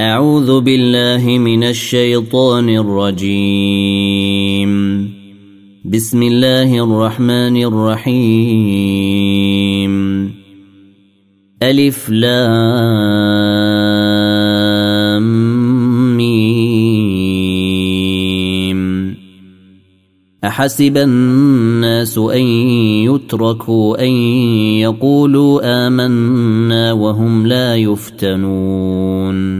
أعوذ بالله من الشيطان الرجيم. بسم الله الرحمن الرحيم. ألف لام ميم. أحسب الناس أن يتركوا أن يقولوا آمنا وهم لا يفتنون.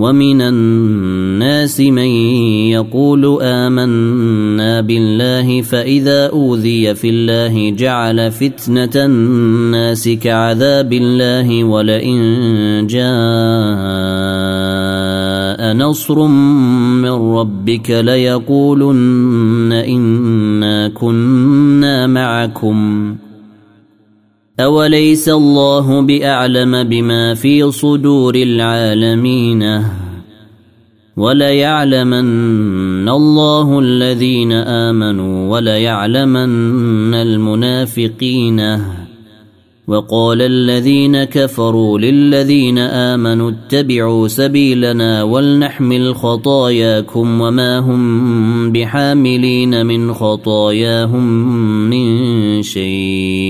ومن الناس من يقول آمنا بالله فإذا أوذي في الله جعل فتنة الناس كعذاب الله ولئن جاء نصر من ربك ليقولن إنا كنا معكم. أوليس الله بأعلم بما في صدور العالمين؟ وليعلمن الله الذين آمنوا وليعلمن المنافقين؟ وقال الذين كفروا للذين آمنوا اتبعوا سبيلنا ولنحمل خطاياكم وما هم بحاملين من خطاياهم من شيء.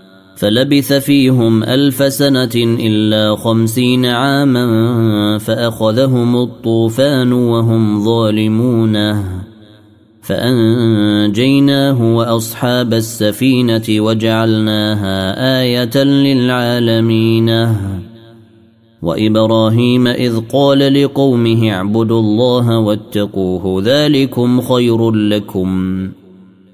فلبث فيهم ألف سنة إلا خمسين عاما فأخذهم الطوفان وهم ظالمون. فأنجيناه وأصحاب السفينة وجعلناها آية للعالمين. وإبراهيم إذ قال لقومه اعبدوا الله واتقوه ذلكم خير لكم.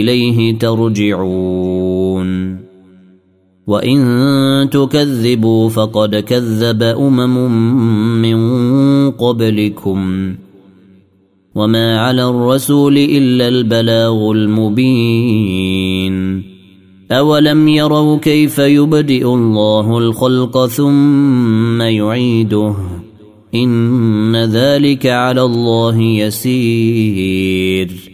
إليه ترجعون. وإن تكذبوا فقد كذب أمم من قبلكم. وما على الرسول إلا البلاغ المبين. أولم يروا كيف يبدئ الله الخلق ثم يعيده؟ إن ذلك على الله يسير.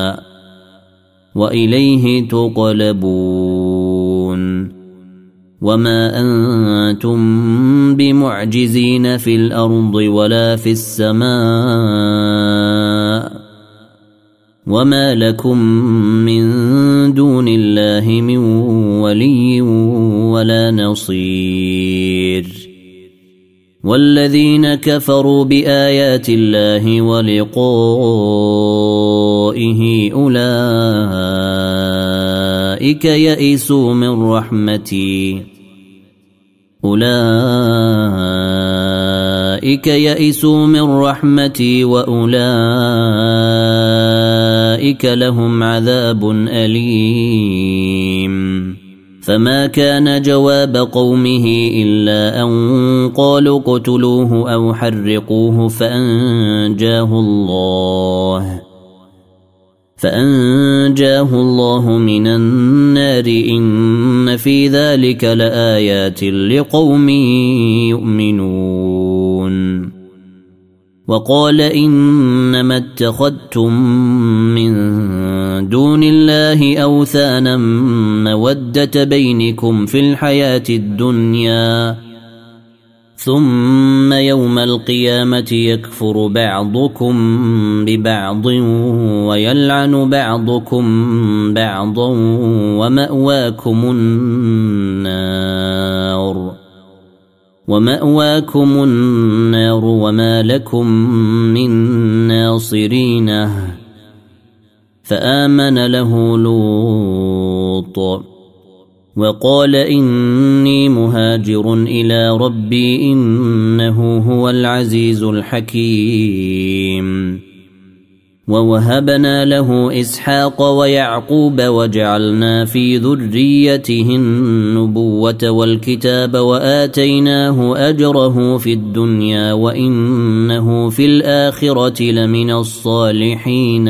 وإليه تقلبون. وما أنتم بمعجزين في الأرض ولا في السماء. وما لكم من دون الله من ولي ولا نصير. والذين كفروا بآيات الله ولقائه أولئك يئسوا من رحمتي. أولئك يئسوا من رحمتي وأولئك لهم عذاب أليم. فما كان جواب قومه إلا أن قالوا اقتلوه أو حرقوه فأنجاه الله. فأنجاه الله من النار إن في ذلك لآيات لقوم يؤمنون. وقال إنما اتخذتم من دون الله أوثانا مودة بينكم في الحياة الدنيا ثم يوم القيامة يكفر بعضكم ببعض ويلعن بعضكم بعضا ومأواكم النار. ومأواكم النار وما لكم من ناصرين. فآمن له لوط. وقال إني مهاجر إلى ربي إنه هو العزيز الحكيم. ووهبنا له إسحاق ويعقوب وجعلنا في ذريته النبوة والكتاب وآتيناه أجره في الدنيا وإنه في الآخرة لمن الصالحين.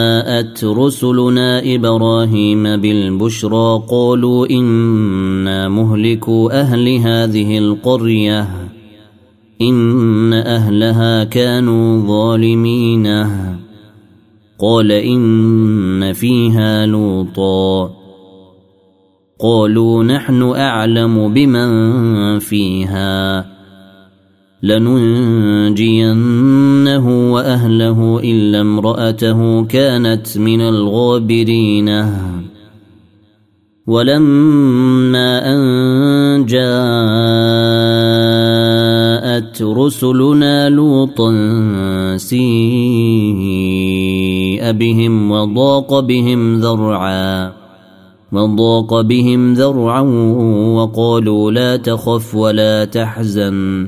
جاءت رسلنا إبراهيم بالبشرى قالوا إنا مهلكوا أهل هذه القرية إن أهلها كانوا ظالمين. قال إن فيها لوطا. قالوا نحن أعلم بمن فيها. لننجينه وأهله إلا امرأته كانت من الغابرين. ولما أن جاءت رسلنا لوطا سيء بهم وضاق بهم ذرعا وضاق بهم ذرعا وقالوا لا تخف ولا تحزن.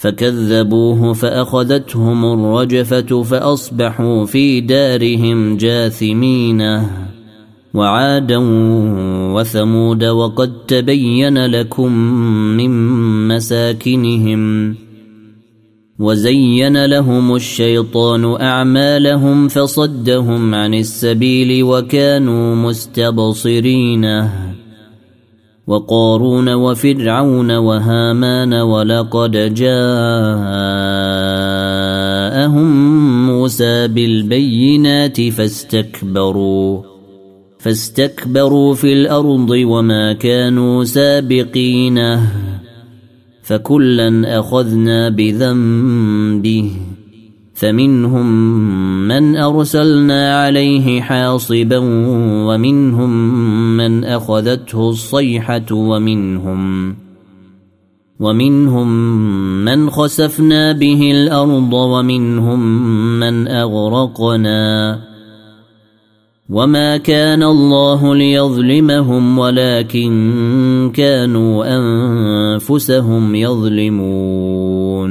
فكذبوه فأخذتهم الرجفة فأصبحوا في دارهم جاثمين. وعادا وثمود وقد تبين لكم من مساكنهم وزين لهم الشيطان أعمالهم فصدهم عن السبيل وكانوا مستبصرين. وقارون وفرعون وهامان ولقد جاءهم موسى بالبينات فاستكبروا فاستكبروا في الأرض وما كانوا سابقين فكلا أخذنا بذنبه. فمنهم من أرسلنا عليه حاصبا ومنهم من أخذته الصيحة ومنهم ومنهم من خسفنا به الأرض ومنهم من أغرقنا وما كان الله ليظلمهم ولكن كانوا أنفسهم يظلمون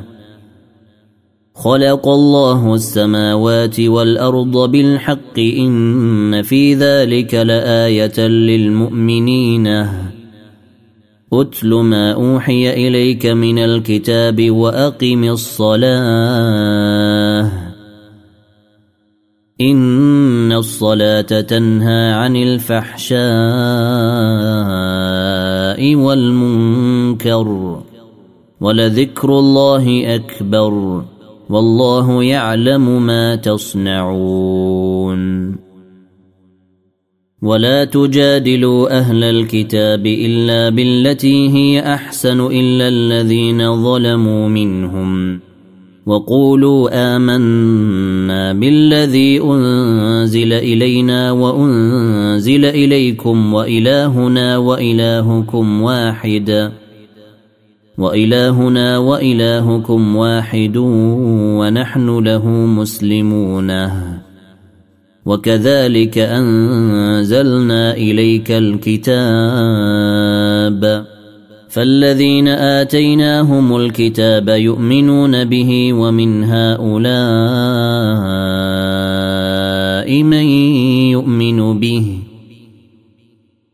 خلق الله السماوات والأرض بالحق إن في ذلك لآية للمؤمنين. اتل ما أوحي إليك من الكتاب وأقم الصلاة. إن الصلاة تنهى عن الفحشاء والمنكر. ولذكر الله أكبر. والله يعلم ما تصنعون. ولا تجادلوا أهل الكتاب إلا بالتي هي أحسن إلا الذين ظلموا منهم. وقولوا آمنا بالذي أنزل إلينا وأنزل إليكم وإلهنا وإلهكم واحد. وإلهنا وإلهكم واحد ونحن له مسلمون. وكذلك أنزلنا إليك الكتاب. فالذين آتيناهم الكتاب يؤمنون به ومن هؤلاء من يؤمن به.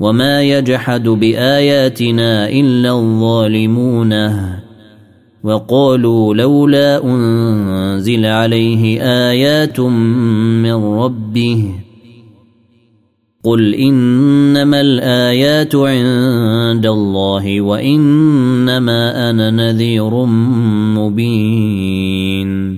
وما يجحد باياتنا الا الظالمون. وقالوا لولا انزل عليه ايات من ربه. قل انما الايات عند الله وانما أنا نذير مبين.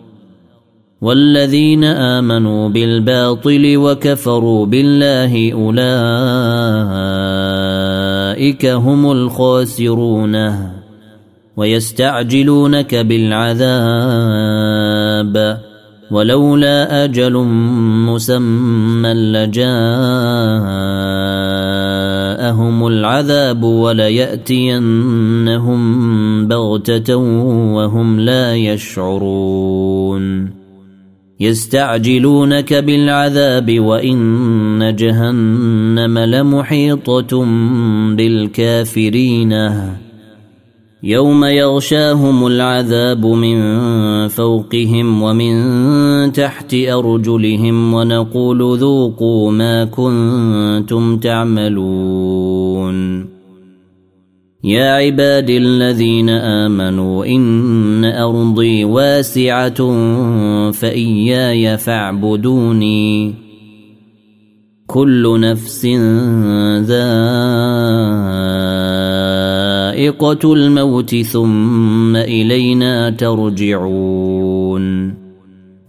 والذين آمنوا بالباطل وكفروا بالله أولئك هم الخاسرون ويستعجلونك بالعذاب. ولولا أجل مسمى لجاءهم العذاب وليأتينهم بغتة وهم لا يشعرون. يستعجلونك بالعذاب وإن جهنم لمحيطة بالكافرين. يوم يغشاهم العذاب من فوقهم ومن تحت أرجلهم ونقول ذوقوا ما كنتم تعملون. يا عبادي الذين آمنوا إن أرضي واسعة فإياي فاعبدوني. كل نفس ذائقة الموت ثم إلينا ترجعون.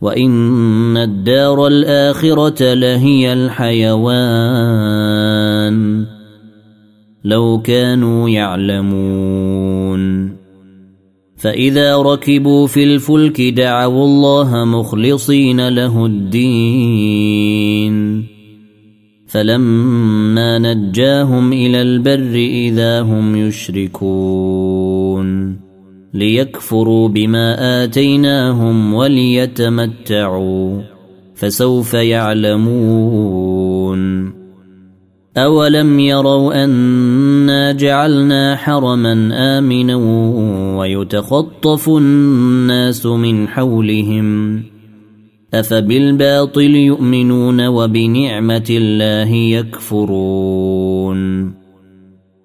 وان الدار الاخره لهي الحيوان لو كانوا يعلمون فإذا ركبوا في الفلك دعوا الله مخلصين له الدين فلما نجاهم إلى البر إذا هم يشركون ليكفروا بما آتيناهم وليتمتعوا فسوف يعلمون. أولم يروا أنا جعلنا حرما آمنا ويتخطف الناس من حولهم أفبالباطل يؤمنون وبنعمة الله يكفرون.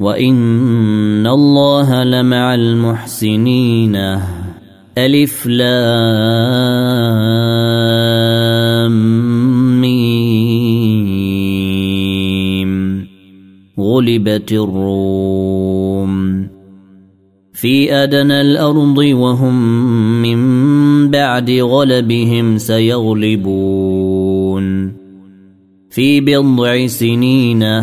وان الله لمع المحسنين. الف لام غلبت الروم. في ادنى الأرض وهم من بعد غلبهم سيغلبون. في بضع سنين.